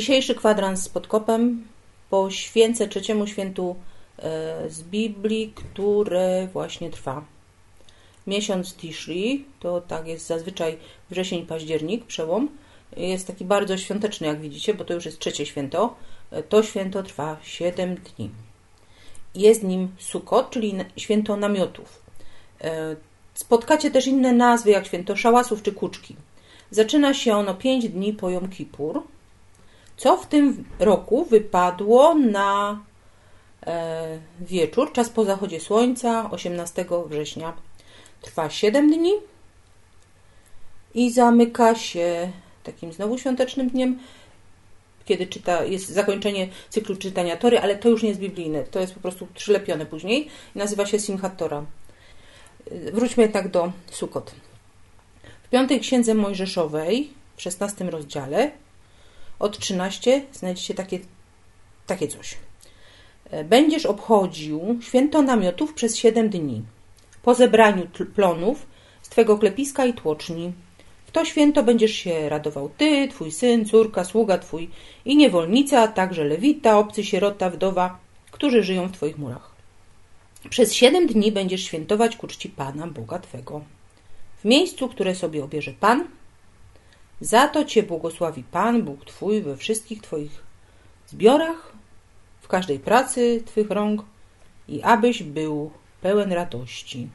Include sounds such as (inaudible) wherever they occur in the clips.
Dzisiejszy kwadrans z podkopem poświęcę trzeciemu świętu e, z Biblii, które właśnie trwa. Miesiąc Tishri, to tak jest zazwyczaj wrzesień, październik, przełom, jest taki bardzo świąteczny, jak widzicie, bo to już jest trzecie święto. To święto trwa 7 dni. Jest nim Sukkot, czyli święto namiotów. E, spotkacie też inne nazwy, jak święto szałasów czy kuczki. Zaczyna się ono 5 dni po Jom Kippur, co w tym roku wypadło na e, wieczór, czas po zachodzie słońca, 18 września. Trwa 7 dni i zamyka się takim znowu świątecznym dniem, kiedy czyta, jest zakończenie cyklu czytania Tory, ale to już nie jest biblijne, to jest po prostu przylepione później nazywa się Simchat Tora. Wróćmy jednak do Sukot. W piątej księdze Mojżeszowej, w szesnastym rozdziale, od 13 znajdziecie takie, takie coś. E, będziesz obchodził święto namiotów przez 7 dni. Po zebraniu plonów z twego klepiska i tłoczni. W to święto będziesz się radował ty, twój syn, córka, sługa twój i niewolnica, a także lewita, obcy, sierota, wdowa, którzy żyją w twoich murach. Przez siedem dni będziesz świętować ku czci Pana, Boga Twego. W miejscu, które sobie obierze Pan, za to Cię błogosławi Pan, Bóg Twój, we wszystkich Twoich zbiorach, w każdej pracy Twych rąk i abyś był pełen radości.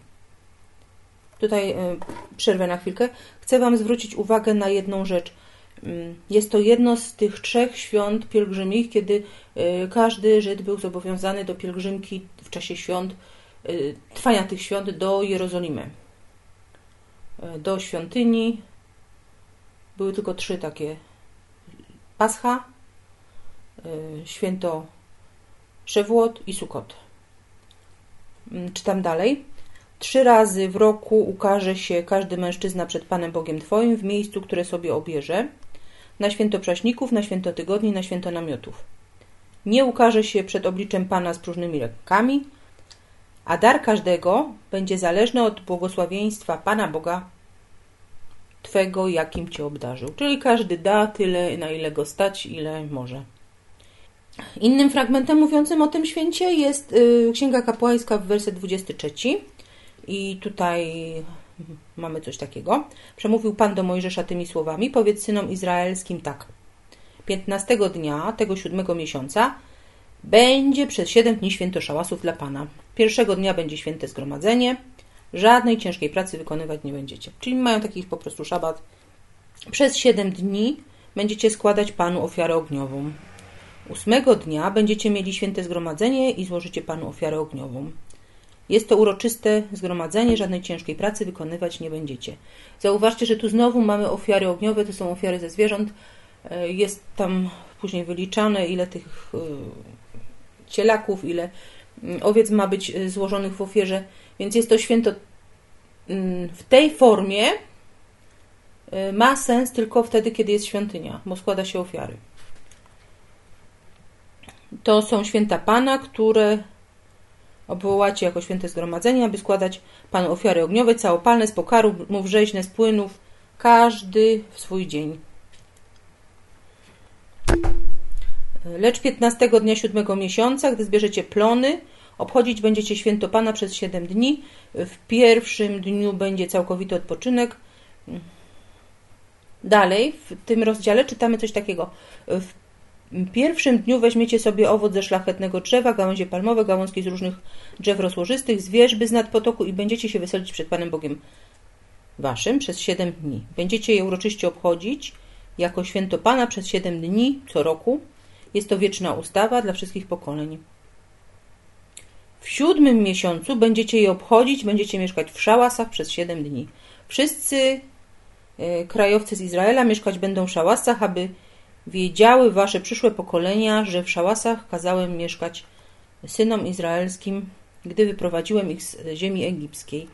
Tutaj e, przerwę na chwilkę. Chcę Wam zwrócić uwagę na jedną rzecz. Mm, jest to jedno z tych trzech świąt pielgrzymich, kiedy e, każdy Żyd był zobowiązany do pielgrzymki w czasie świąt, e, trwania tych świąt do Jerozolimy. Do świątyni, były tylko trzy takie. Pascha, y, święto Szewłot i Sukot. Mm, czytam dalej. Trzy razy w roku ukaże się każdy mężczyzna przed Panem Bogiem Twoim w miejscu, które sobie obierze, na święto prześników, na święto tygodni, na święto namiotów. Nie ukaże się przed obliczem Pana z próżnymi rękami, a dar każdego będzie zależny od błogosławieństwa Pana Boga Twego, jakim Cię obdarzył. Czyli każdy da tyle, na ile go stać, ile może. Innym fragmentem mówiącym o tym święcie jest y, Księga Kapłańska w werset 23. I tutaj mamy coś takiego. Przemówił Pan do Mojżesza tymi słowami: Powiedz synom izraelskim tak. 15 dnia tego siódmego miesiąca będzie przez siedem dni święto szałasów dla Pana. Pierwszego dnia będzie święte zgromadzenie, Żadnej ciężkiej pracy wykonywać nie będziecie. Czyli mają taki po prostu szabat. Przez 7 dni będziecie składać Panu ofiarę ogniową. Ósmego dnia będziecie mieli święte zgromadzenie i złożycie Panu ofiarę ogniową. Jest to uroczyste zgromadzenie, żadnej ciężkiej pracy wykonywać nie będziecie. Zauważcie, że tu znowu mamy ofiary ogniowe, to są ofiary ze zwierząt. E, jest tam później wyliczane, ile tych e, cielaków, ile mm, owiec ma być e, złożonych w ofierze. Więc jest to święto mm, w tej formie y, ma sens tylko wtedy, kiedy jest świątynia, bo składa się ofiary. To są święta Pana, które obwołacie jako święte zgromadzenie, aby składać Panu ofiary ogniowe, całopalne, z pokaru, mów rzeźne, z płynów, każdy w swój dzień. Lecz 15 dnia siódmego miesiąca, gdy zbierzecie plony, Obchodzić będziecie święto Pana przez 7 dni. W pierwszym dniu będzie całkowity odpoczynek. Dalej, w tym rozdziale czytamy coś takiego. W pierwszym dniu weźmiecie sobie owoc ze szlachetnego drzewa, gałęzie palmowe, gałązki z różnych drzew rozłożystych, zwierzby z nad potoku i będziecie się weselić przed Panem Bogiem waszym przez 7 dni. Będziecie je uroczyście obchodzić jako święto Pana przez 7 dni co roku. Jest to wieczna ustawa dla wszystkich pokoleń. W siódmym miesiącu będziecie je obchodzić, będziecie mieszkać w szałasach przez siedem dni. Wszyscy e, krajowcy z Izraela mieszkać będą w szałasach, aby wiedziały wasze przyszłe pokolenia, że w szałasach kazałem mieszkać synom izraelskim, gdy wyprowadziłem ich z ziemi egipskiej.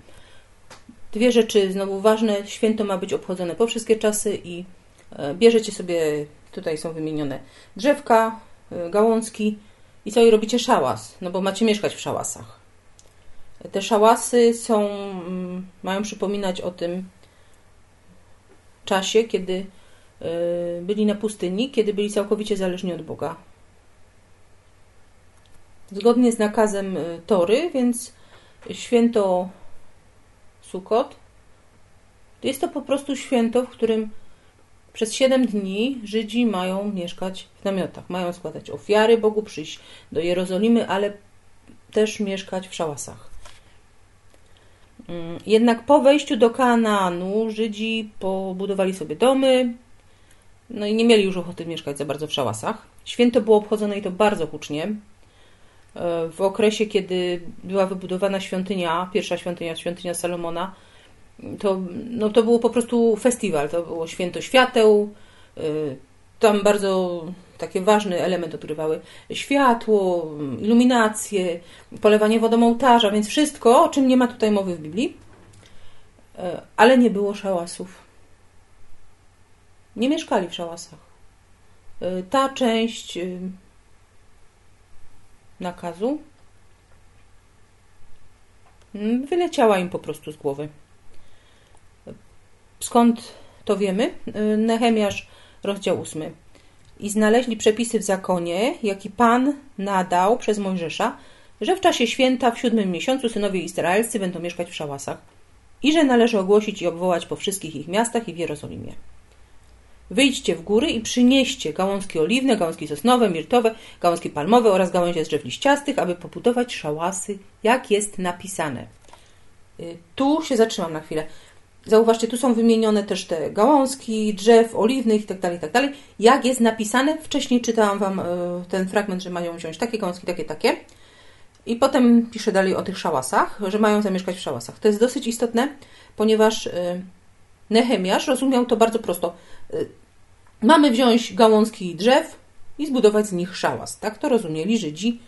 Dwie rzeczy znowu ważne. Święto ma być obchodzone po wszystkie czasy i e, bierzecie sobie, tutaj są wymienione drzewka, e, gałązki i co i robicie szałas, no bo macie mieszkać w szałasach. Te szałasy są, mm, mają przypominać o tym czasie, kiedy e, byli na pustyni, kiedy byli całkowicie zależni od Boga. Zgodnie z nakazem Tory, więc święto Sukot. Jest to po prostu święto, w którym przez 7 dni Żydzi mają mieszkać w namiotach, mają składać ofiary Bogu, przyjść do Jerozolimy, ale też mieszkać w szałasach. Mm, jednak po wejściu do Kanaanu Żydzi pobudowali sobie domy, no i nie mieli już ochoty mieszkać za bardzo w szałasach. Święto było obchodzone i to bardzo hucznie w okresie, kiedy była wybudowana świątynia, pierwsza świątynia, świątynia Salomona, to, no, to było po prostu festiwal, to było święto świateł, y, tam bardzo taki ważny element odgrywały światło, iluminację, polewanie wodą ołtarza, więc wszystko, o czym nie ma tutaj mowy w Biblii, y, ale nie było szałasów. Nie mieszkali w szałasach. Y, ta część nakazu mm, wyleciała im po prostu z głowy. Skąd to wiemy? Y, Nehemiasz, rozdział 8. I znaleźli przepisy w zakonie, jaki Pan nadał przez Mojżesza, że w czasie święta w siódmym miesiącu synowie izraelscy będą mieszkać w szałasach i że należy ogłosić i obwołać po wszystkich ich miastach i w Jerozolimie. Wyjdźcie w góry i przynieście gałązki oliwne, gałązki sosnowe, mirtowe, gałązki palmowe oraz gałęzie z drzew liściastych, aby pobudować szałasy, jak jest napisane. Y, tu się zatrzymam na chwilę. Zauważcie, tu są wymienione też te gałązki, drzew oliwnych itd., tak itd. Tak jak jest napisane, wcześniej czytałam Wam y, ten fragment, że mają wziąć takie gałązki, takie, takie. I potem piszę dalej o tych szałasach, że mają zamieszkać w szałasach. To jest dosyć istotne, ponieważ y, Nehemiasz rozumiał to bardzo prosto. Mamy wziąć gałązki drzew i zbudować z nich szałas. Tak to rozumieli Żydzi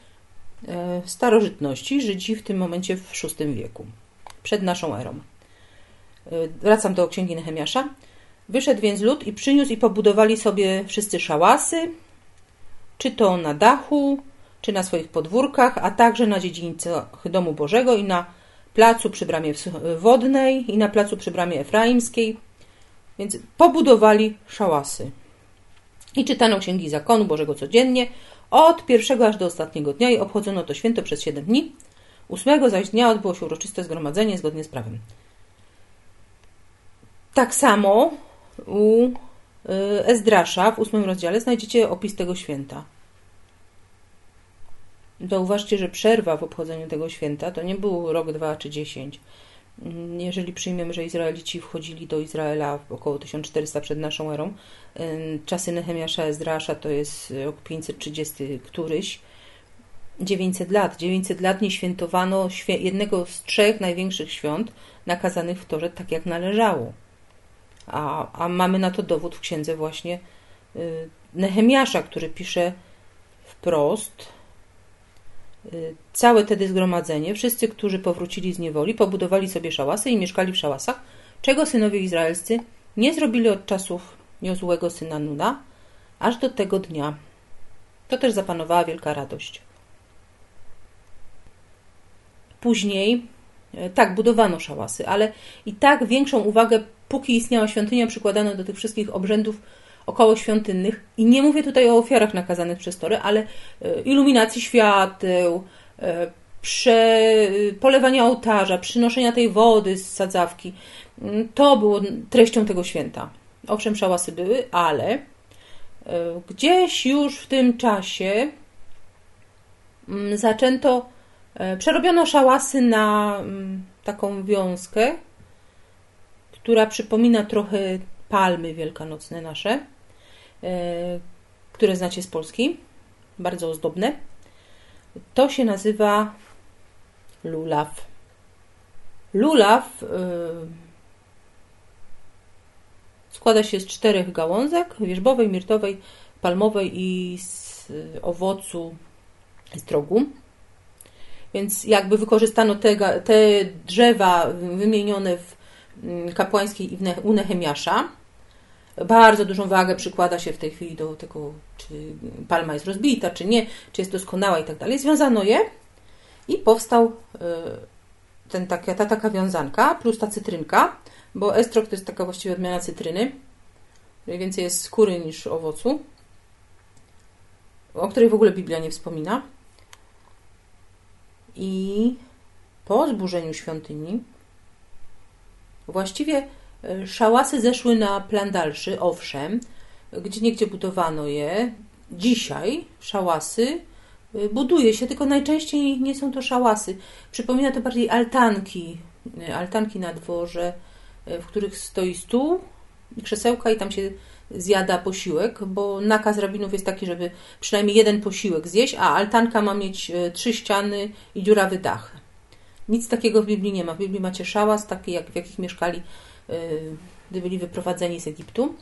e, starożytności, Żydzi w tym momencie w VI wieku, przed naszą erą. E, wracam do księgi Nehemiasza. Wyszedł więc lud i przyniósł i pobudowali sobie wszyscy szałasy, czy to na dachu, czy na swoich podwórkach, a także na dziedzińcach domu Bożego i na placu przy bramie wodnej i na placu przy bramie efraimskiej. Więc pobudowali szałasy i czytano księgi zakonu Bożego codziennie, od pierwszego aż do ostatniego dnia i obchodzono to święto przez siedem dni. Ósmego zaś dnia odbyło się uroczyste zgromadzenie zgodnie z prawem. Tak samo u y, Ezdrasza w ósmym rozdziale znajdziecie opis tego święta. Zauważcie, że przerwa w obchodzeniu tego święta to nie był rok, dwa czy dziesięć, jeżeli przyjmiemy, że Izraelici wchodzili do Izraela około 1400 przed naszą erą, czasy Nehemiasza Ezdrasza to jest rok 530 któryś, 900 lat. 900 lat nie świętowano jednego z trzech największych świąt nakazanych w Torze tak jak należało. A, a mamy na to dowód w księdze właśnie y, Nehemiasza, który pisze wprost, Y, całe tedy zgromadzenie, wszyscy, którzy powrócili z niewoli, pobudowali sobie szałasy i mieszkali w szałasach, czego synowie izraelscy nie zrobili od czasów niozłego syna Nuna, aż do tego dnia. To też zapanowała wielka radość. Później, y, tak, budowano szałasy, ale i tak większą uwagę, póki istniała świątynia, przykładano do tych wszystkich obrzędów około świątynnych. I nie mówię tutaj o ofiarach nakazanych przez Tory, ale e, iluminacji świateł, e, prze, polewania ołtarza, przynoszenia tej wody z sadzawki. Mm, to było treścią tego święta. Owszem, szałasy były, ale e, gdzieś już w tym czasie mm, zaczęto, przerobiono szałasy na mm, taką wiązkę, która przypomina trochę palmy wielkanocne nasze. E, które znacie z Polski, bardzo ozdobne. To się nazywa lulaw. Lulaw yy, składa się z czterech gałązek: wierzbowej, mirtowej, palmowej i z owocu strogu. Więc jakby wykorzystano te, te drzewa wymienione w kapłańskiej i u Nehemiasza. Bardzo dużą wagę przykłada się w tej chwili do tego, czy palma jest rozbita, czy nie, czy jest doskonała i tak dalej. Związano je i powstał y, ten, taka, ta taka wiązanka plus ta cytrynka, bo estrok to jest taka właściwie odmiana cytryny. Więcej jest skóry niż owocu, o której w ogóle Biblia nie wspomina. I po zburzeniu świątyni właściwie e, szałasy zeszły na plan dalszy, owszem, gdzie niegdzie budowano je. Dzisiaj szałasy e, buduje się, tylko najczęściej nie są to szałasy. Przypomina to bardziej altanki, e, altanki na dworze, w których stoi stół i krzesełka i tam się zjada posiłek, bo nakaz rabinów jest taki, żeby przynajmniej jeden posiłek zjeść, a altanka ma mieć trzy ściany i dziurawy dach. Nic takiego w Biblii nie ma. W Biblii macie szałas, taki jak w jakich mieszkali, e, gdy byli wyprowadzeni z Egiptu.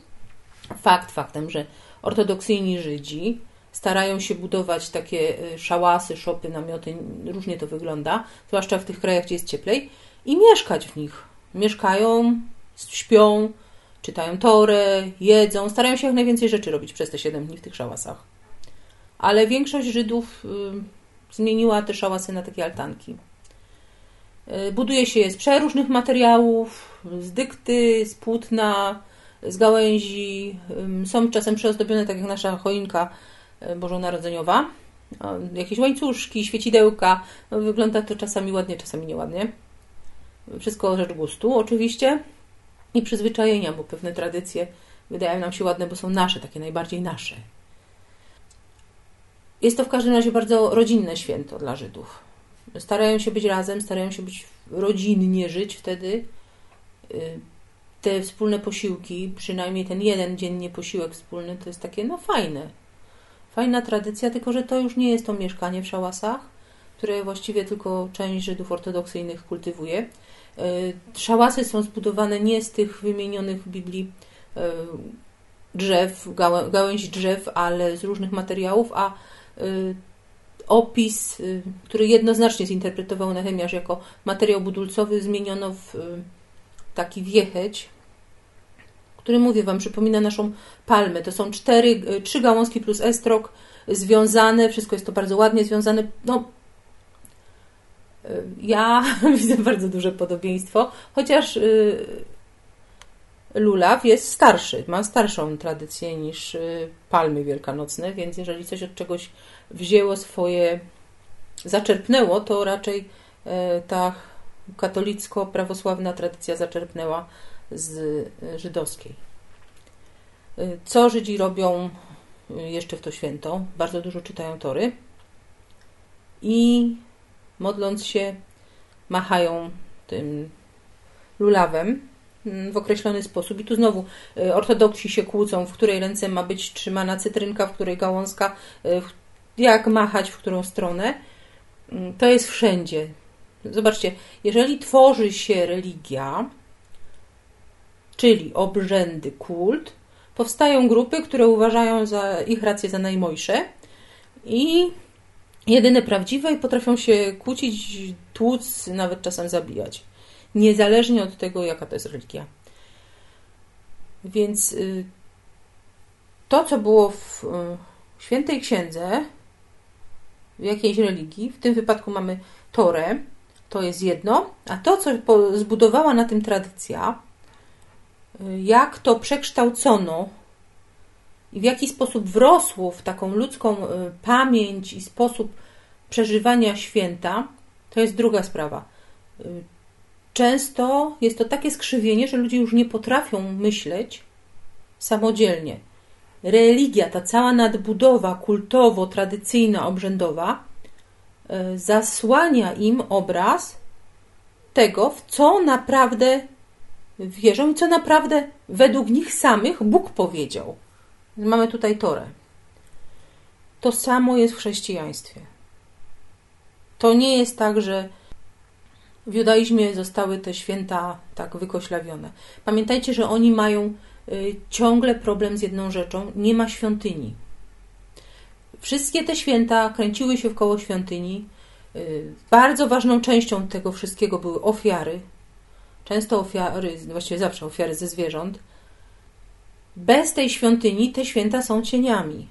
Fakt faktem, że ortodoksyjni Żydzi starają się budować takie e, szałasy, szopy, namioty, różnie to wygląda, zwłaszcza w tych krajach, gdzie jest cieplej, i mieszkać w nich. Mieszkają, śpią, czytają Torę, jedzą, starają się jak najwięcej rzeczy robić przez te 7 dni w tych szałasach. Ale większość Żydów y, zmieniła te szałasy na takie altanki. Y, buduje się je z przeróżnych materiałów, z dykty, z płótna, z gałęzi. Są czasem przyozdobione, tak jak nasza choinka y, bożonarodzeniowa. Jakieś łańcuszki, świecidełka. No, wygląda to czasami ładnie, czasami nieładnie. Wszystko rzecz gustu, oczywiście i przyzwyczajenia, bo pewne tradycje wydają nam się ładne, bo są nasze, takie najbardziej nasze. Jest to w każdym razie bardzo rodzinne święto dla Żydów. Starają się być razem, starają się być rodzinnie żyć wtedy. Y, te wspólne posiłki, przynajmniej ten jeden dziennie posiłek wspólny, to jest takie no fajne. Fajna tradycja, tylko że to już nie jest to mieszkanie w szałasach, które właściwie tylko część Żydów ortodoksyjnych kultywuje, E, szałasy są zbudowane nie z tych wymienionych w Biblii e, drzew, gałęzi drzew, ale z różnych materiałów, a opis, który jednoznacznie zinterpretował Nehemiasz jako materiał budulcowy, zmieniono w taki wiecheć, który mówię Wam, przypomina naszą palmę. To są cztery, trzy gałązki plus estrok związane, wszystko jest to bardzo ładnie związane. No, ja (laughs) widzę bardzo duże podobieństwo, chociaż y, lulaw jest starszy, ma starszą tradycję niż y, palmy wielkanocne, więc jeżeli coś od czegoś wzięło swoje, zaczerpnęło, to raczej y, ta katolicko-prawosławna tradycja zaczerpnęła z żydowskiej. Co Żydzi robią jeszcze w to święto? Bardzo dużo czytają tory i modląc się, machają tym lulawem mm, w określony sposób. I tu znowu ortodoksi się kłócą, w której ręce ma być trzymana cytrynka, w której gałązka, y, jak machać, w którą stronę. Mm, to jest wszędzie. Zobaczcie, jeżeli tworzy się religia, czyli obrzędy, kult, powstają grupy, które uważają za ich rację za najmojsze i jedyne prawdziwe i potrafią się kłócić, tłuc, nawet czasem zabijać. Niezależnie od tego, jaka to jest religia. Więc y, to, co było w y, świętej księdze, jakiejś religii, w tym wypadku mamy Torę, to jest jedno, a to, co zbudowała na tym tradycja, y, jak to przekształcono i w jaki sposób wrosło w taką ludzką y, pamięć i sposób przeżywania święta, to jest druga sprawa. Y, często jest to takie skrzywienie, że ludzie już nie potrafią myśleć samodzielnie. Religia, ta cała nadbudowa kultowo-tradycyjna, obrzędowa, y, zasłania im obraz tego, w co naprawdę wierzą i co naprawdę według nich samych Bóg powiedział. Mamy tutaj Torę. To samo jest w chrześcijaństwie. To nie jest tak, że W judaizmie zostały te święta tak wykoślawione. Pamiętajcie, że oni mają ciągle problem z jedną rzeczą: nie ma świątyni. Wszystkie te święta kręciły się wkoło świątyni. Y, bardzo ważną częścią tego wszystkiego były ofiary. Często ofiary, właściwie zawsze ofiary ze zwierząt. Bez tej świątyni te święta są cieniami.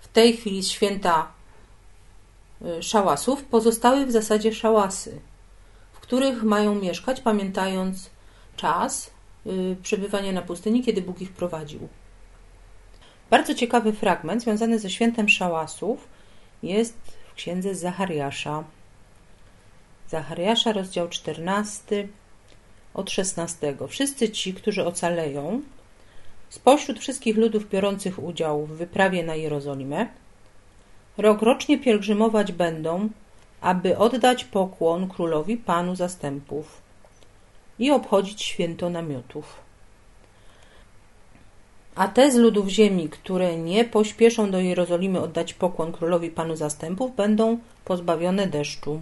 W tej chwili święta y, szałasów pozostały w zasadzie szałasy, w których mają mieszkać, pamiętając czas y, przebywania na pustyni, kiedy Bóg ich prowadził. Bardzo ciekawy fragment związany ze świętem szałasów jest w księdze Zachariasza. Zachariasza, rozdział 14, od 16. Wszyscy ci, którzy ocaleją, spośród wszystkich ludów biorących udział w wyprawie na Jerozolimę, rokrocznie pielgrzymować będą, aby oddać pokłon królowi Panu zastępów i obchodzić święto namiotów. A te z ludów ziemi, które nie pośpieszą do Jerozolimy oddać pokłon królowi Panu zastępów, będą pozbawione deszczu.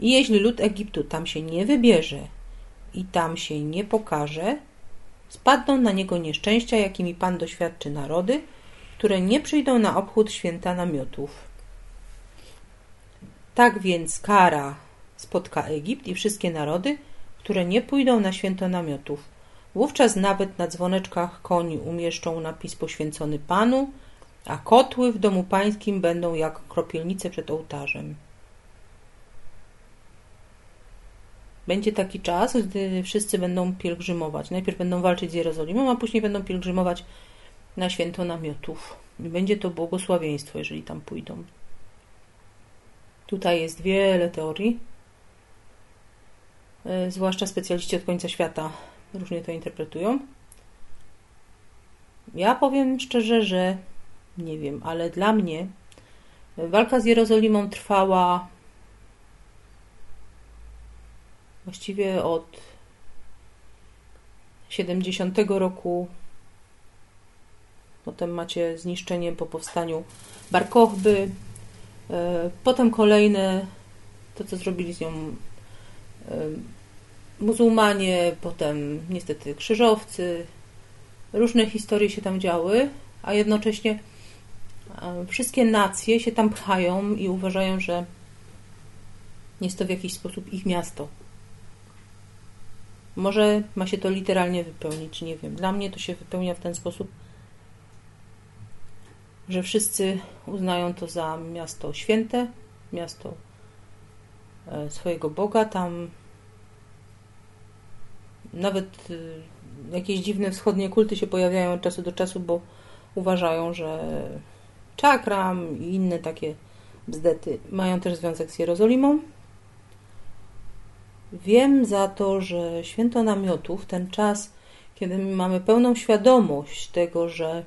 I jeśli lud Egiptu tam się nie wybierze i tam się nie pokaże, spadną na niego nieszczęścia, jakimi Pan doświadczy narody, które nie przyjdą na obchód święta namiotów. Tak więc kara spotka Egipt i wszystkie narody, które nie pójdą na święto namiotów. Wówczas nawet na dzwoneczkach koni umieszczą napis poświęcony Panu, a kotły w domu pańskim będą jak kropielnice przed ołtarzem. Będzie taki czas, gdy wszyscy będą pielgrzymować. Najpierw będą walczyć z Jerozolimą, a później będą pielgrzymować na święto namiotów. Będzie to błogosławieństwo, jeżeli tam pójdą. Tutaj jest wiele teorii, zwłaszcza specjaliści od końca świata różnie to interpretują. Ja powiem szczerze, że nie wiem, ale dla mnie walka z Jerozolimą trwała właściwie od 70 roku. Potem macie zniszczenie po powstaniu Barkochby. E, potem kolejne, to co zrobili z nią e, muzułmanie, potem niestety krzyżowcy. Różne historie się tam działy, a jednocześnie e, wszystkie nacje się tam pchają i uważają, że jest to w jakiś sposób ich miasto. Może ma się to literalnie wypełnić, nie wiem. Dla mnie to się wypełnia w ten sposób, że wszyscy uznają to za miasto święte, miasto e, swojego Boga. Tam nawet y, jakieś dziwne wschodnie kulty się pojawiają od czasu do czasu, bo uważają, że czakram i inne takie bzdety mają też związek z Jerozolimą. Wiem za to, że święto namiotów, ten czas, kiedy mamy pełną świadomość tego, że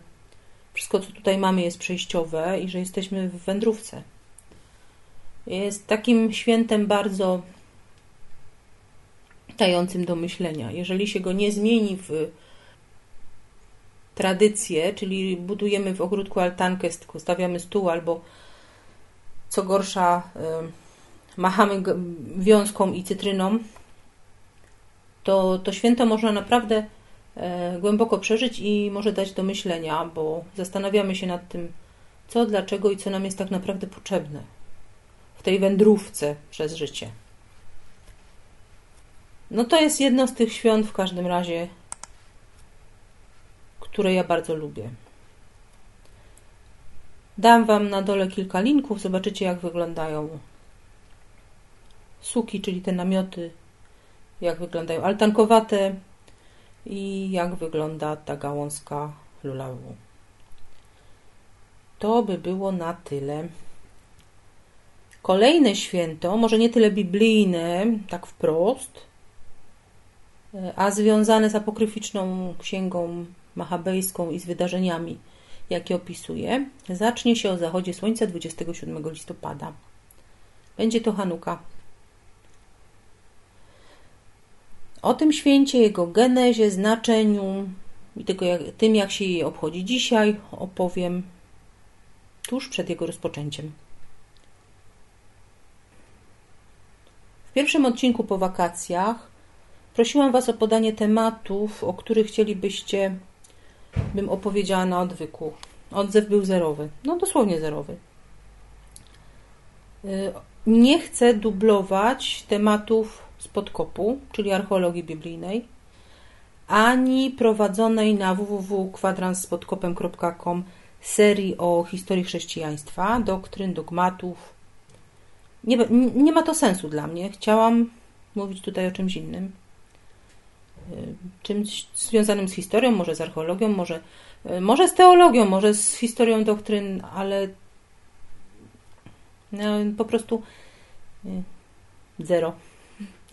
wszystko, co tutaj mamy, jest przejściowe i że jesteśmy w wędrówce. Jest takim świętem bardzo dającym do myślenia. Jeżeli się go nie zmieni w tradycję, czyli budujemy w ogródku altankę, stawiamy stół albo co gorsza machamy wiązką i cytryną, to, to święto można naprawdę e, głęboko przeżyć i może dać do myślenia, bo zastanawiamy się nad tym, co, dlaczego i co nam jest tak naprawdę potrzebne w tej wędrówce przez życie. No to jest jedno z tych świąt w każdym razie, które ja bardzo lubię. Dam Wam na dole kilka linków, zobaczycie jak wyglądają suki, czyli te namioty, jak wyglądają altankowate i jak wygląda ta gałązka lulawu. To by było na tyle. Kolejne święto, może nie tyle biblijne, tak wprost, a związane z apokryficzną księgą machabejską i z wydarzeniami, jakie opisuje, zacznie się o zachodzie słońca 27 listopada. Będzie to Hanuka. O tym święcie, jego genezie, znaczeniu i tego, jak, tym, jak się je obchodzi dzisiaj, opowiem tuż przed jego rozpoczęciem. W pierwszym odcinku po wakacjach prosiłam Was o podanie tematów, o których chcielibyście, bym opowiedziała na odwyku. Odzew był zerowy, no dosłownie zerowy. Y, nie chcę dublować tematów z podkopu, czyli archeologii biblijnej, ani prowadzonej na www.kwadranspodkopem.com serii o historii chrześcijaństwa, doktryn, dogmatów. Nie, nie ma to sensu dla mnie. Chciałam mówić tutaj o czymś innym. Y, czymś związanym z historią, może z archeologią, może, y, może z teologią, może z historią doktryn, ale no, po prostu y, zero.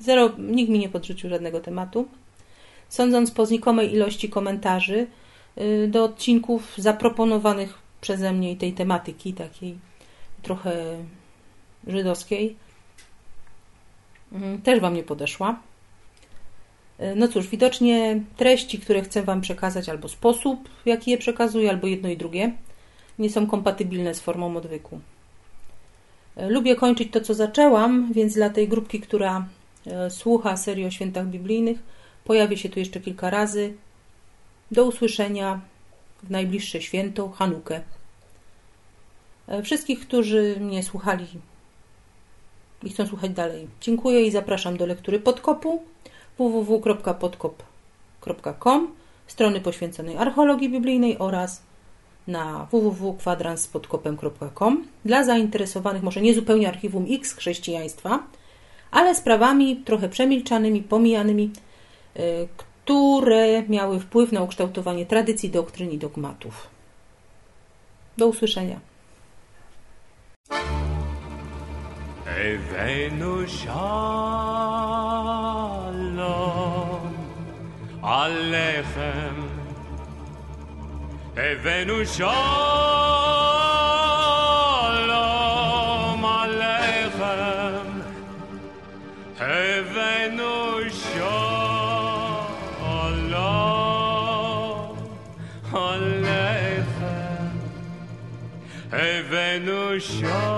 Zero, nikt mi nie podrzucił żadnego tematu. Sądząc po znikomej ilości komentarzy do odcinków zaproponowanych przeze mnie i tej tematyki, takiej trochę żydowskiej, też Wam nie podeszła. No cóż, widocznie treści, które chcę Wam przekazać, albo sposób, w jaki je przekazuję, albo jedno i drugie, nie są kompatybilne z formą odwyku. Lubię kończyć to, co zaczęłam, więc dla tej grupki, która e, słucha serii o świętach biblijnych, pojawię się tu jeszcze kilka razy. Do usłyszenia w najbliższe święto, Hanukę. E, wszystkich, którzy mnie słuchali i chcą słuchać dalej, dziękuję i zapraszam do lektury podkopu www.podkop.com, strony poświęconej archeologii biblijnej oraz na www.kwadranspodkopem.com dla zainteresowanych może nie zupełnie archiwum X chrześcijaństwa, ale sprawami trochę przemilczanymi, pomijanymi, y, które miały wpływ na ukształtowanie tradycji, doktryn i dogmatów. Do usłyszenia. עליכם. הבאנו שלום עליכם. הבאנו שלום עליכם. הבאנו שלום, שלום, שלום.